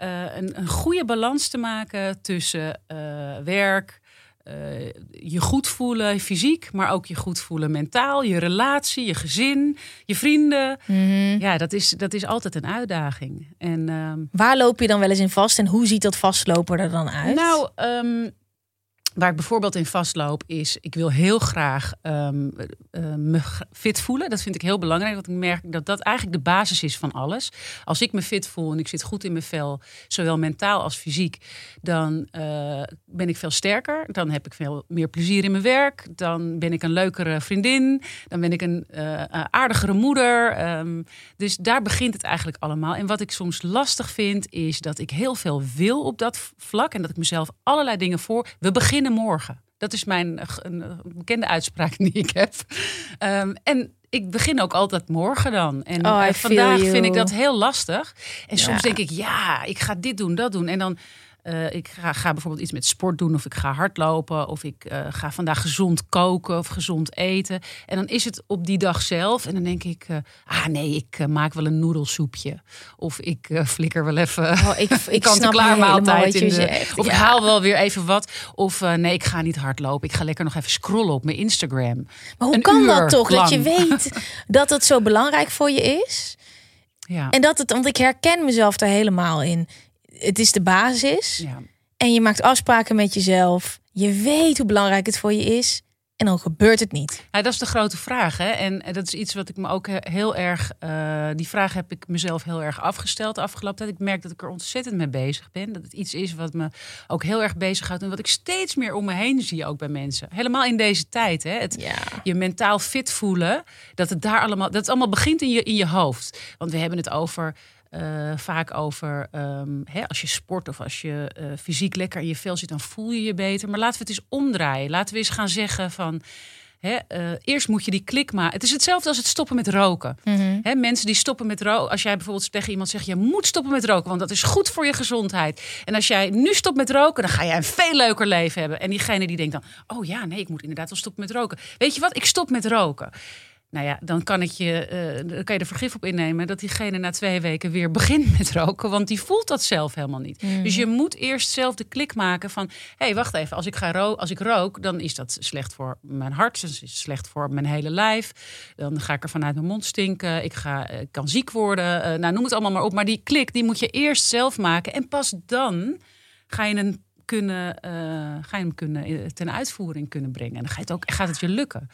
uh, een, een goede balans te maken tussen uh, werk, uh, je goed voelen fysiek, maar ook je goed voelen mentaal, je relatie, je gezin, je vrienden. Mm -hmm. Ja, dat is, dat is altijd een uitdaging. En, um, Waar loop je dan wel eens in vast en hoe ziet dat vastlopen er dan uit? Nou, um, Waar ik bijvoorbeeld in vastloop is, ik wil heel graag um, uh, me fit voelen. Dat vind ik heel belangrijk, want ik merk dat dat eigenlijk de basis is van alles. Als ik me fit voel en ik zit goed in mijn vel, zowel mentaal als fysiek, dan uh, ben ik veel sterker. Dan heb ik veel meer plezier in mijn werk. Dan ben ik een leukere vriendin. Dan ben ik een uh, aardigere moeder. Um, dus daar begint het eigenlijk allemaal. En wat ik soms lastig vind, is dat ik heel veel wil op dat vlak en dat ik mezelf allerlei dingen voor. We beginnen morgen. Dat is mijn een, een bekende uitspraak die ik heb. Um, en ik begin ook altijd morgen dan. En oh, vandaag vind ik dat heel lastig. En soms denk ik, ja, ik ga dit doen, dat doen. En dan uh, ik ga, ga, bijvoorbeeld iets met sport doen, of ik ga hardlopen, of ik uh, ga vandaag gezond koken of gezond eten. En dan is het op die dag zelf. En dan denk ik, uh, ah nee, ik maak wel een noedelsoepje. Of ik flikker wel even oh, ik, ik een kant-en-klaar maaltijd in de. Of ja. ik haal wel weer even wat. Of nee, ik ga niet hardlopen. Ik ga lekker nog even scrollen op mijn Instagram. Maar hoe een kan dat toch? lang. Dat je weet dat het zo belangrijk voor je is. Ja. En dat het, want ik herken mezelf daar helemaal in het is de basis. Ja. En je maakt afspraken met jezelf. Je weet hoe belangrijk het voor je is. En dan gebeurt het niet. Ja, dat is de grote vraag. Hè? En dat is iets wat ik me ook heel erg. Uh, die vraag heb ik mezelf heel erg afgesteld de afgelopen tijd. Ik merk dat ik er ontzettend mee bezig ben. Dat het iets is wat me ook heel erg bezighoudt. En wat ik steeds meer om me heen zie, ook bij mensen. Helemaal in deze tijd. Hè? Het, ja. Je mentaal fit voelen. Dat het daar allemaal. Dat het allemaal begint in je, in je hoofd. Want we hebben het over. Eh, vaak over ehm, hè, als je sport of als je eh, fysiek lekker in je vel zit, dan voel je je beter. Maar laten we het eens omdraaien. Laten we eens gaan zeggen van. Hè, eh, eerst moet je die klik maken. Het is hetzelfde als het stoppen met roken. Hè, mensen die stoppen met roken. Als jij bijvoorbeeld tegen iemand zegt: Je moet stoppen met roken, want dat is goed voor je gezondheid. En als jij nu stopt met roken, dan ga jij een veel leuker leven hebben. En diegene die denkt dan: Oh ja, nee, ik moet inderdaad wel stoppen met roken. Weet je wat? Ik stop met roken. Nou ja, dan kan, ik je, eh, dan kan je er vergif op innemen dat diegene na twee weken weer begint met roken. Want die voelt dat zelf helemaal niet. Dus je moet eerst zelf de klik maken van: hé, hey, wacht even, als ik, ga ro als ik rook, dan is dat slecht voor mijn hart, dan is slecht voor mijn hele lijf. Dan ga ik er vanuit mijn mond stinken, ik ga, eh, kan ziek worden. eh, nou, noem het allemaal maar op. Maar die klik, die moet je eerst zelf maken. En pas dan ga je een kunnen, eh, ga je hem kunnen, eh, ten uitvoering kunnen brengen. En dan ga je het ook, gaat het je lukken.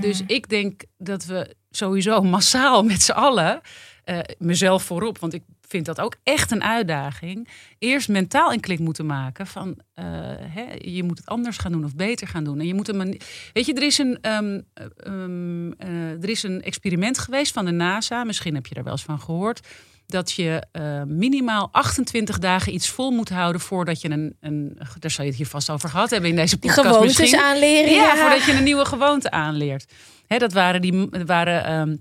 Dus ik denk dat we sowieso massaal met z'n allen, eh, mezelf voorop, want ik vind dat ook echt een uitdaging, eerst mentaal een klik moeten maken van hè, je moet het anders gaan doen of beter gaan doen. En je moet een Weet je, er is een, ehm, ehm, eh, er is een experiment geweest van de NASA, misschien heb je daar wel eens van gehoord. Dat je eh, minimaal 28 dagen iets vol moet houden voordat je een, een. Daar zal je het hier vast over gehad hebben in deze podcast. gewoontes misschien. aanleren. Ja, voordat je een nieuwe gewoonte aanleert. Hè, dat waren, die, waren ehm,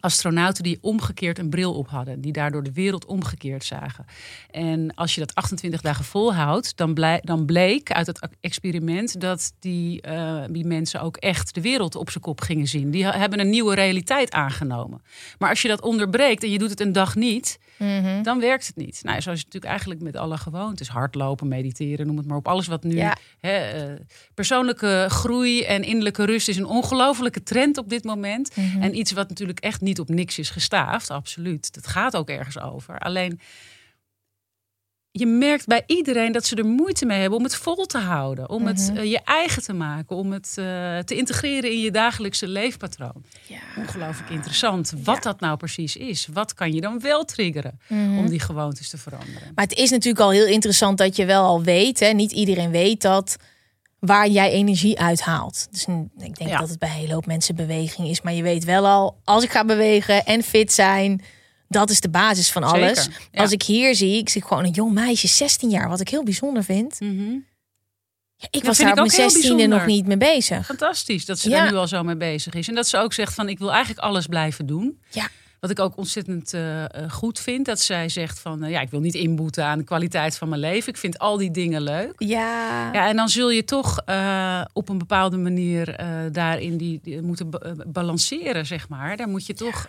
astronauten die omgekeerd een bril op hadden. Die daardoor de wereld omgekeerd zagen. En als je dat 28 dagen volhoudt, dan, blij, dan bleek uit het experiment dat die, eh, die mensen ook echt de wereld op zijn kop gingen zien. Die hebben een nieuwe realiteit aangenomen. Maar als je dat onderbreekt en je doet het een dag niet, Mhm. dan werkt het niet. Nou, zo is het natuurlijk eigenlijk met alle gewoontes. Hardlopen, mediteren, noem het maar op. Alles wat nu... Ja. Hè, eh, persoonlijke groei en innerlijke rust is een ongelofelijke trend op dit moment. Mhm. En iets wat natuurlijk echt niet op niks is gestaafd. Absoluut. Dat gaat ook ergens over. Alleen... Je merkt bij iedereen dat ze er moeite mee hebben om het vol te houden. Om het Mhm. eh, je eigen te maken. Om het eh, te integreren in je dagelijkse leefpatroon. Ja. Ongelooflijk interessant. Wat dat nou precies is. Wat kan je dan wel triggeren Mhm. om die gewoontes te veranderen? Maar het is natuurlijk al heel interessant dat je wel al weet, hè, niet iedereen weet dat, waar jij energie uithaalt. Dus ik denk Ja. dat het bij een hele hoop mensen beweging is. Maar je weet wel al, als ik ga bewegen en fit zijn, dat is de basis van alles. Zeker, ja. Als ik hier zie, ik zie gewoon een jong meisje, 16 jaar, wat ik heel bijzonder vind. Mhm. Ja, ik was daar op mijn heel 16e nog niet mee bezig. Fantastisch dat ze daar nu al zo mee bezig is. En dat ze ook zegt van ik wil eigenlijk alles blijven doen. Ja. Wat ik ook ontzettend eh, eh, goed vind. Dat zij zegt van eh, ja, ik wil niet inboeten aan de kwaliteit van mijn leven. Ik vind al die dingen leuk. Ja, Ja, en dan zul je toch op een bepaalde manier daarin die, die moeten ba- balanceren, zeg maar. Daar moet je toch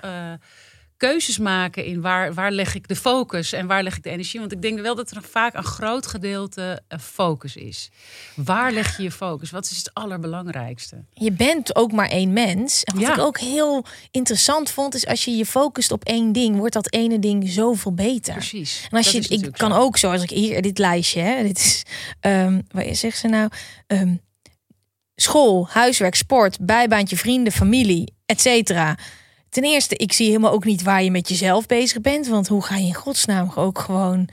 keuzes maken in waar, waar leg ik de focus en waar leg ik de energie. Want ik denk wel dat er vaak een groot gedeelte eh, focus is. Waar leg je je focus? Wat is het allerbelangrijkste? je bent ook maar één mens. En wat Ja. ik ook heel interessant vond, is als je je focust op één ding, wordt dat ene ding zoveel beter. Precies. En als Dat je, ik kan zo. ook, zoals ik hier, dit lijstje, hè, dit is, waar is- zegt ze nou? Ehm, school, huiswerk, sport, bijbaantje, vrienden, familie, et cetera. Ten eerste, ik zie helemaal ook niet waar je met jezelf bezig bent. Want hoe ga je in godsnaam ook gewoon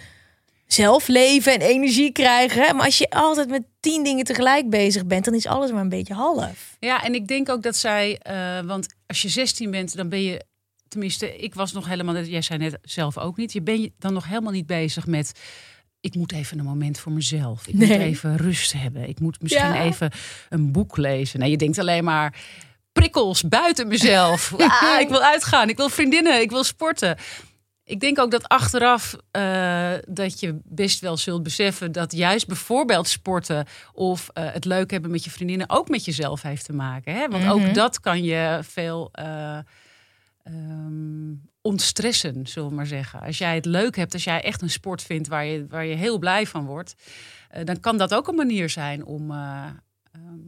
zelf leven en energie krijgen? Maar als je altijd met tien dingen tegelijk bezig bent, dan is alles maar een beetje half. Ja, en ik denk ook dat zij, eh, want als je 16 bent, dan ben je, tenminste, ik was nog helemaal, jij zei net zelf ook niet, je bent dan nog helemaal niet bezig met. Ik moet even een moment voor mezelf. Ik moet even rust hebben. Ik moet misschien Ja. even een boek lezen. Nee, je denkt alleen maar prikkels buiten mezelf. Ah, ik wil uitgaan. Ik wil vriendinnen. Ik wil sporten. Ik denk ook dat achteraf eh, dat je best wel zult beseffen dat juist bijvoorbeeld sporten of eh, het leuk hebben met je vriendinnen ook met jezelf heeft te maken. Hè? Want Mhm. ook dat kan je veel eh, ehm, ontstressen, zullen we maar zeggen. Als jij het leuk hebt, als jij echt een sport vindt waar je, waar je heel blij van wordt, dan kan dat ook een manier zijn om, eh, ehm,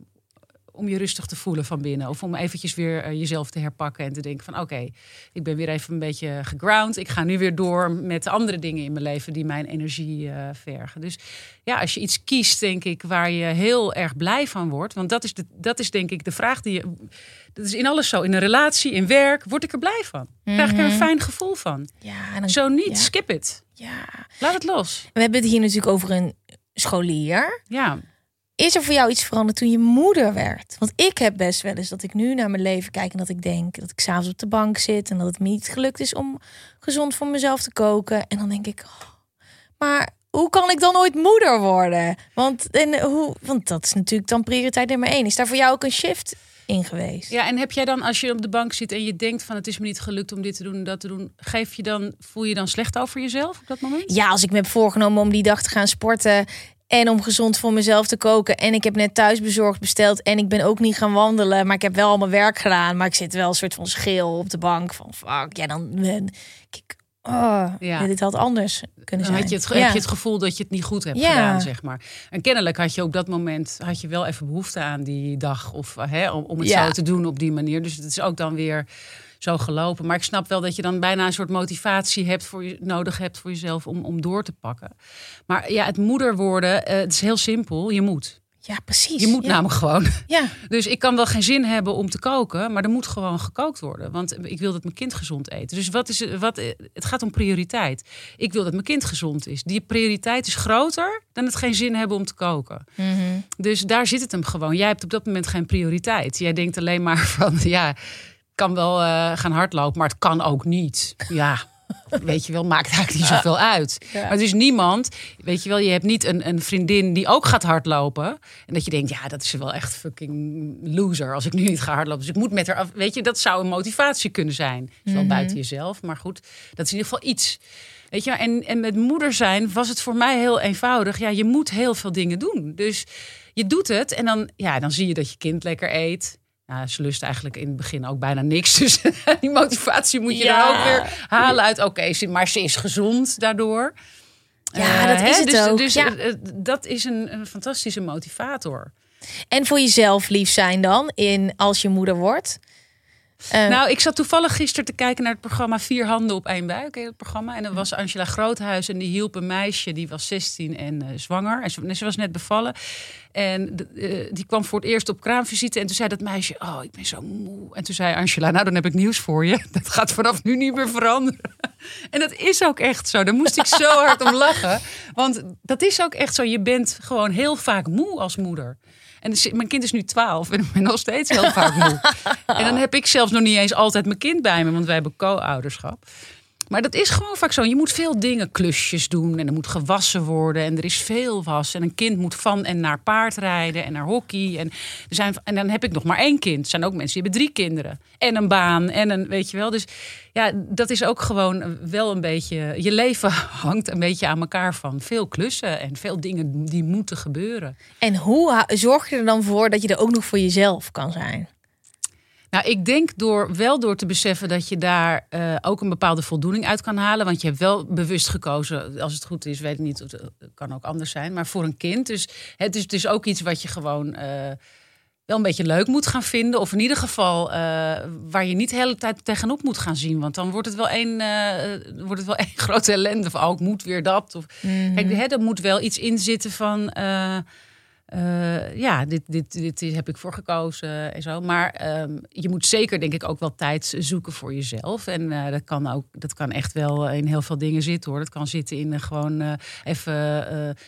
om je rustig te voelen van binnen. Of om eventjes weer eh, jezelf te herpakken en te denken van oké, ik ben weer even een beetje geground. Ik ga nu weer door met andere dingen in mijn leven die mijn energie eh, vergen. Dus ja, als je iets kiest, denk ik, waar je heel erg blij van wordt. Want dat is, de, dat is denk ik de vraag die je... Dat is in alles zo. In een relatie, in werk, word ik er blij van? Krijg ik er een fijn gevoel van? Ja, en dan, Zo niet, ja. skip it. ja. Laat het los. We hebben het hier natuurlijk over een scholier. Ja, Is er voor jou iets veranderd toen je moeder werd? Want ik heb best wel eens dat ik nu naar mijn leven kijk en dat ik denk dat ik s'avonds op de bank zit en dat het me niet gelukt is om gezond voor mezelf te koken. En dan denk ik, oh, maar hoe kan ik dan ooit moeder worden? Want, en hoe, want dat is natuurlijk dan prioriteit nummer één. Is daar voor jou ook een shift in geweest? Ja, en heb jij dan, als je op de bank zit en je denkt van het is me niet gelukt om dit te doen en dat te doen, geef je dan, voel je dan slecht over jezelf op dat moment? Ja, als ik me heb voorgenomen om die dag te gaan sporten en om gezond voor mezelf te koken. En ik heb net thuis bezorgd besteld. En ik ben ook niet gaan wandelen. Maar ik heb wel al mijn werk gedaan. Maar ik zit wel een soort van schil op de bank. Van fuck, ja, dan ben ik. Oh, ja. dit had anders kunnen zijn. Had je, het, ja. heb je het gevoel dat je het niet goed hebt ja. gedaan, zeg maar. En kennelijk had je op dat moment had je wel even behoefte aan die dag. Of hè, om, om het zo te doen op die manier. Dus het is ook dan weer zo gelopen. Maar ik snap wel dat je dan bijna een soort motivatie hebt voor je, nodig hebt voor jezelf om, om door te pakken. Maar ja, het moeder worden, uh, het is heel simpel. Je moet. Ja, precies. Je moet namelijk gewoon. Ja. Dus ik kan wel geen zin hebben om te koken, maar er moet gewoon gekookt worden. Want ik wil dat mijn kind gezond eet. Dus wat is, wat, het gaat om prioriteit. Ik wil dat mijn kind gezond is. Die prioriteit is groter dan het geen zin hebben om te koken. Mm -hmm. Dus daar zit het hem gewoon. Jij hebt op dat moment geen prioriteit. Jij denkt alleen maar van ja kan wel uh, gaan hardlopen, maar het kan ook niet. Ja, weet je wel, maakt eigenlijk niet zoveel uit. Ja. Maar er is niemand, weet je wel, je hebt niet een, een vriendin die ook gaat hardlopen. En dat je denkt, ja, dat is wel echt fucking loser als ik nu niet ga hardlopen. Dus ik moet met haar af. Weet je, dat zou een motivatie kunnen zijn. Is wel Mhm. buiten jezelf, maar goed, dat is in ieder geval iets. Weet je, en, en met moeder zijn was het voor mij heel eenvoudig. Ja, je moet heel veel dingen doen. Dus je doet het en dan, ja, dan zie je dat je kind lekker eet. Nou, ze lust eigenlijk in het begin ook bijna niks. Dus die motivatie moet je Ja. dan ook weer halen uit. Oké, maar ze is gezond daardoor. Ja, Eh, dat is het dus, ook. Dus Ja. eh, eh, dat is een, een fantastische motivator. En voor jezelf lief zijn dan, in als je moeder wordt. Eh, Nou, ik zat toevallig gisteren te kijken naar het programma Vier Handen op één Buik. Het programma. En dan was Angela Groothuis en die hielp een meisje. Die was 16 en eh, zwanger. En ze, ze was net bevallen. En de- eh, die kwam voor het eerst op kraamvisite. En toen zei dat meisje, oh, ik ben zo moe. En toen zei Angela, nou, dan heb ik nieuws voor je. Dat gaat vanaf nu niet meer veranderen. En dat is ook echt zo. Daar moest ik zo hard om lachen. Want dat is ook echt zo. Je bent gewoon heel vaak moe als moeder. En mijn kind is nu 12 en ik ben nog steeds heel vaak moe. En dan heb ik zelfs nog niet eens altijd mijn kind bij me, want wij hebben co-ouderschap. Maar dat is gewoon vaak zo. Je moet veel dingen, klusjes doen en er moet gewassen worden en er is veel was. En een kind moet van en naar paardrijden en naar hockey. En, er zijn, en dan heb ik nog maar één kind. Er zijn ook mensen die hebben drie kinderen. En een baan en een, weet je wel. Dus ja, dat is ook gewoon wel een beetje... Je leven hangt een beetje aan elkaar van veel klussen en veel dingen die moeten gebeuren. En hoe zorg je er dan voor dat je er ook nog voor jezelf kan zijn? Nou, ik denk door wel door te beseffen dat je daar eh, ook een bepaalde voldoening uit kan halen. Want je hebt wel bewust gekozen, als het goed is, weet ik niet, het kan ook anders zijn, maar voor een kind. Dus het is dus ook iets wat je gewoon eh, wel een beetje leuk moet gaan vinden. Of in ieder geval eh, waar je niet de hele tijd tegenop moet gaan zien. Want dan wordt het wel één, wordt het wel één grote ellende. Of oh, ik moet weer dat. Of, Kijk, hè, er moet wel iets in zitten van. Eh, ja, dit, dit, dit heb ik voor gekozen en zo. Maar ehm, je moet zeker, denk ik, ook wel tijd zoeken voor jezelf. En eh, dat, kan ook, dat kan echt wel in heel veel dingen zitten hoor. Dat kan zitten in eh, gewoon even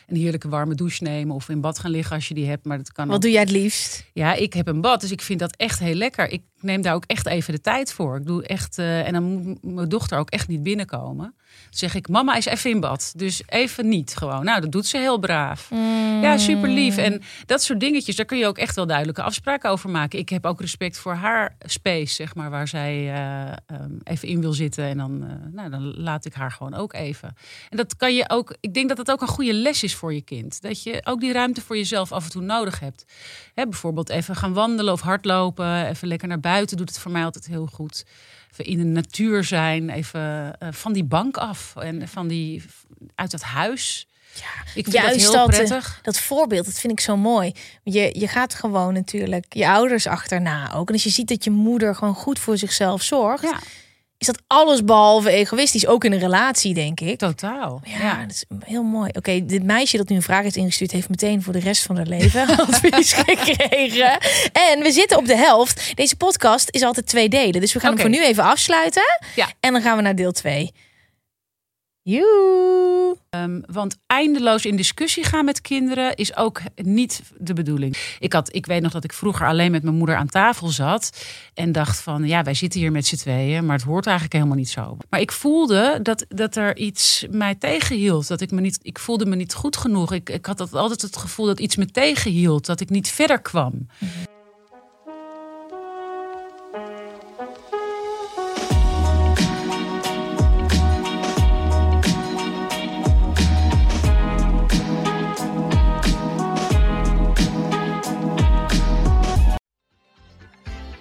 een heerlijke warme douche nemen. Of in bad gaan liggen als je die hebt. Maar dat kan Wat ook doe jij het liefst? ja, ik heb een bad, dus ik vind dat echt heel lekker. Ik neem daar ook echt even de tijd voor. Ik doe echt, en dan moet mijn dochter ook echt niet binnenkomen. Dan zeg ik, mama is even in bad. Dus even niet gewoon. Nou, dat doet ze heel braaf. Ja, super lief. En dat soort dingetjes, daar kun je ook echt wel duidelijke afspraken over maken. Ik heb ook respect voor haar space, zeg maar, waar zij eh, ehm, even in wil zitten. En dan, eh, nou, dan laat ik haar gewoon ook even. En dat kan je ook, ik denk dat dat ook een goede les is voor je kind. Dat je ook die ruimte voor jezelf af en toe nodig hebt. Hè, bijvoorbeeld even gaan wandelen of hardlopen. Even lekker naar buiten doet het voor mij altijd heel goed. Even in de natuur zijn. Even eh, van die bank af. En van die, uit dat huis. ik vind Juist dat heel dat, eh, prettig. Dat voorbeeld, dat vind ik zo mooi. Je, je gaat gewoon natuurlijk je ouders achterna ook. En als je ziet dat je moeder gewoon goed voor zichzelf zorgt, Ja, is dat alles behalve egoïstisch. Ook in een relatie, denk ik. totaal. Ja, dat is heel mooi. Oké, dit meisje dat nu een vraag heeft ingestuurd, heeft meteen voor de rest van haar leven advies gekregen. En we zitten op de helft. Deze podcast is altijd twee delen. Dus we gaan hem voor nu even afsluiten. Ja. En dan gaan we naar deel 2. Joe. Um, want eindeloos in discussie gaan met kinderen is ook niet de bedoeling. Ik, had, ik weet nog dat ik vroeger alleen met mijn moeder aan tafel zat. En dacht van, ja, wij zitten hier met z'n tweeën. Maar het hoort eigenlijk helemaal niet zo. Maar ik voelde dat, dat er iets mij tegenhield. Dat ik me niet, ik voelde me niet goed genoeg. Ik, ik had altijd het gevoel dat iets me tegenhield. Dat ik niet verder kwam.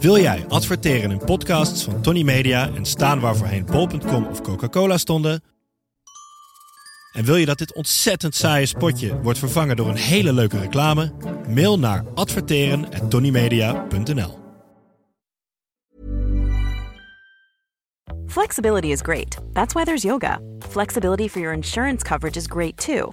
Wil jij adverteren in podcasts van Tony Media en staan waar voorheen bol.com of Coca-Cola stonden? En wil je dat dit ontzettend saaie spotje wordt vervangen door een hele leuke reclame? Mail naar adverteren@tonymedia.nl. Flexibility is great. That's why there's yoga. Flexibility for your insurance coverage is great too.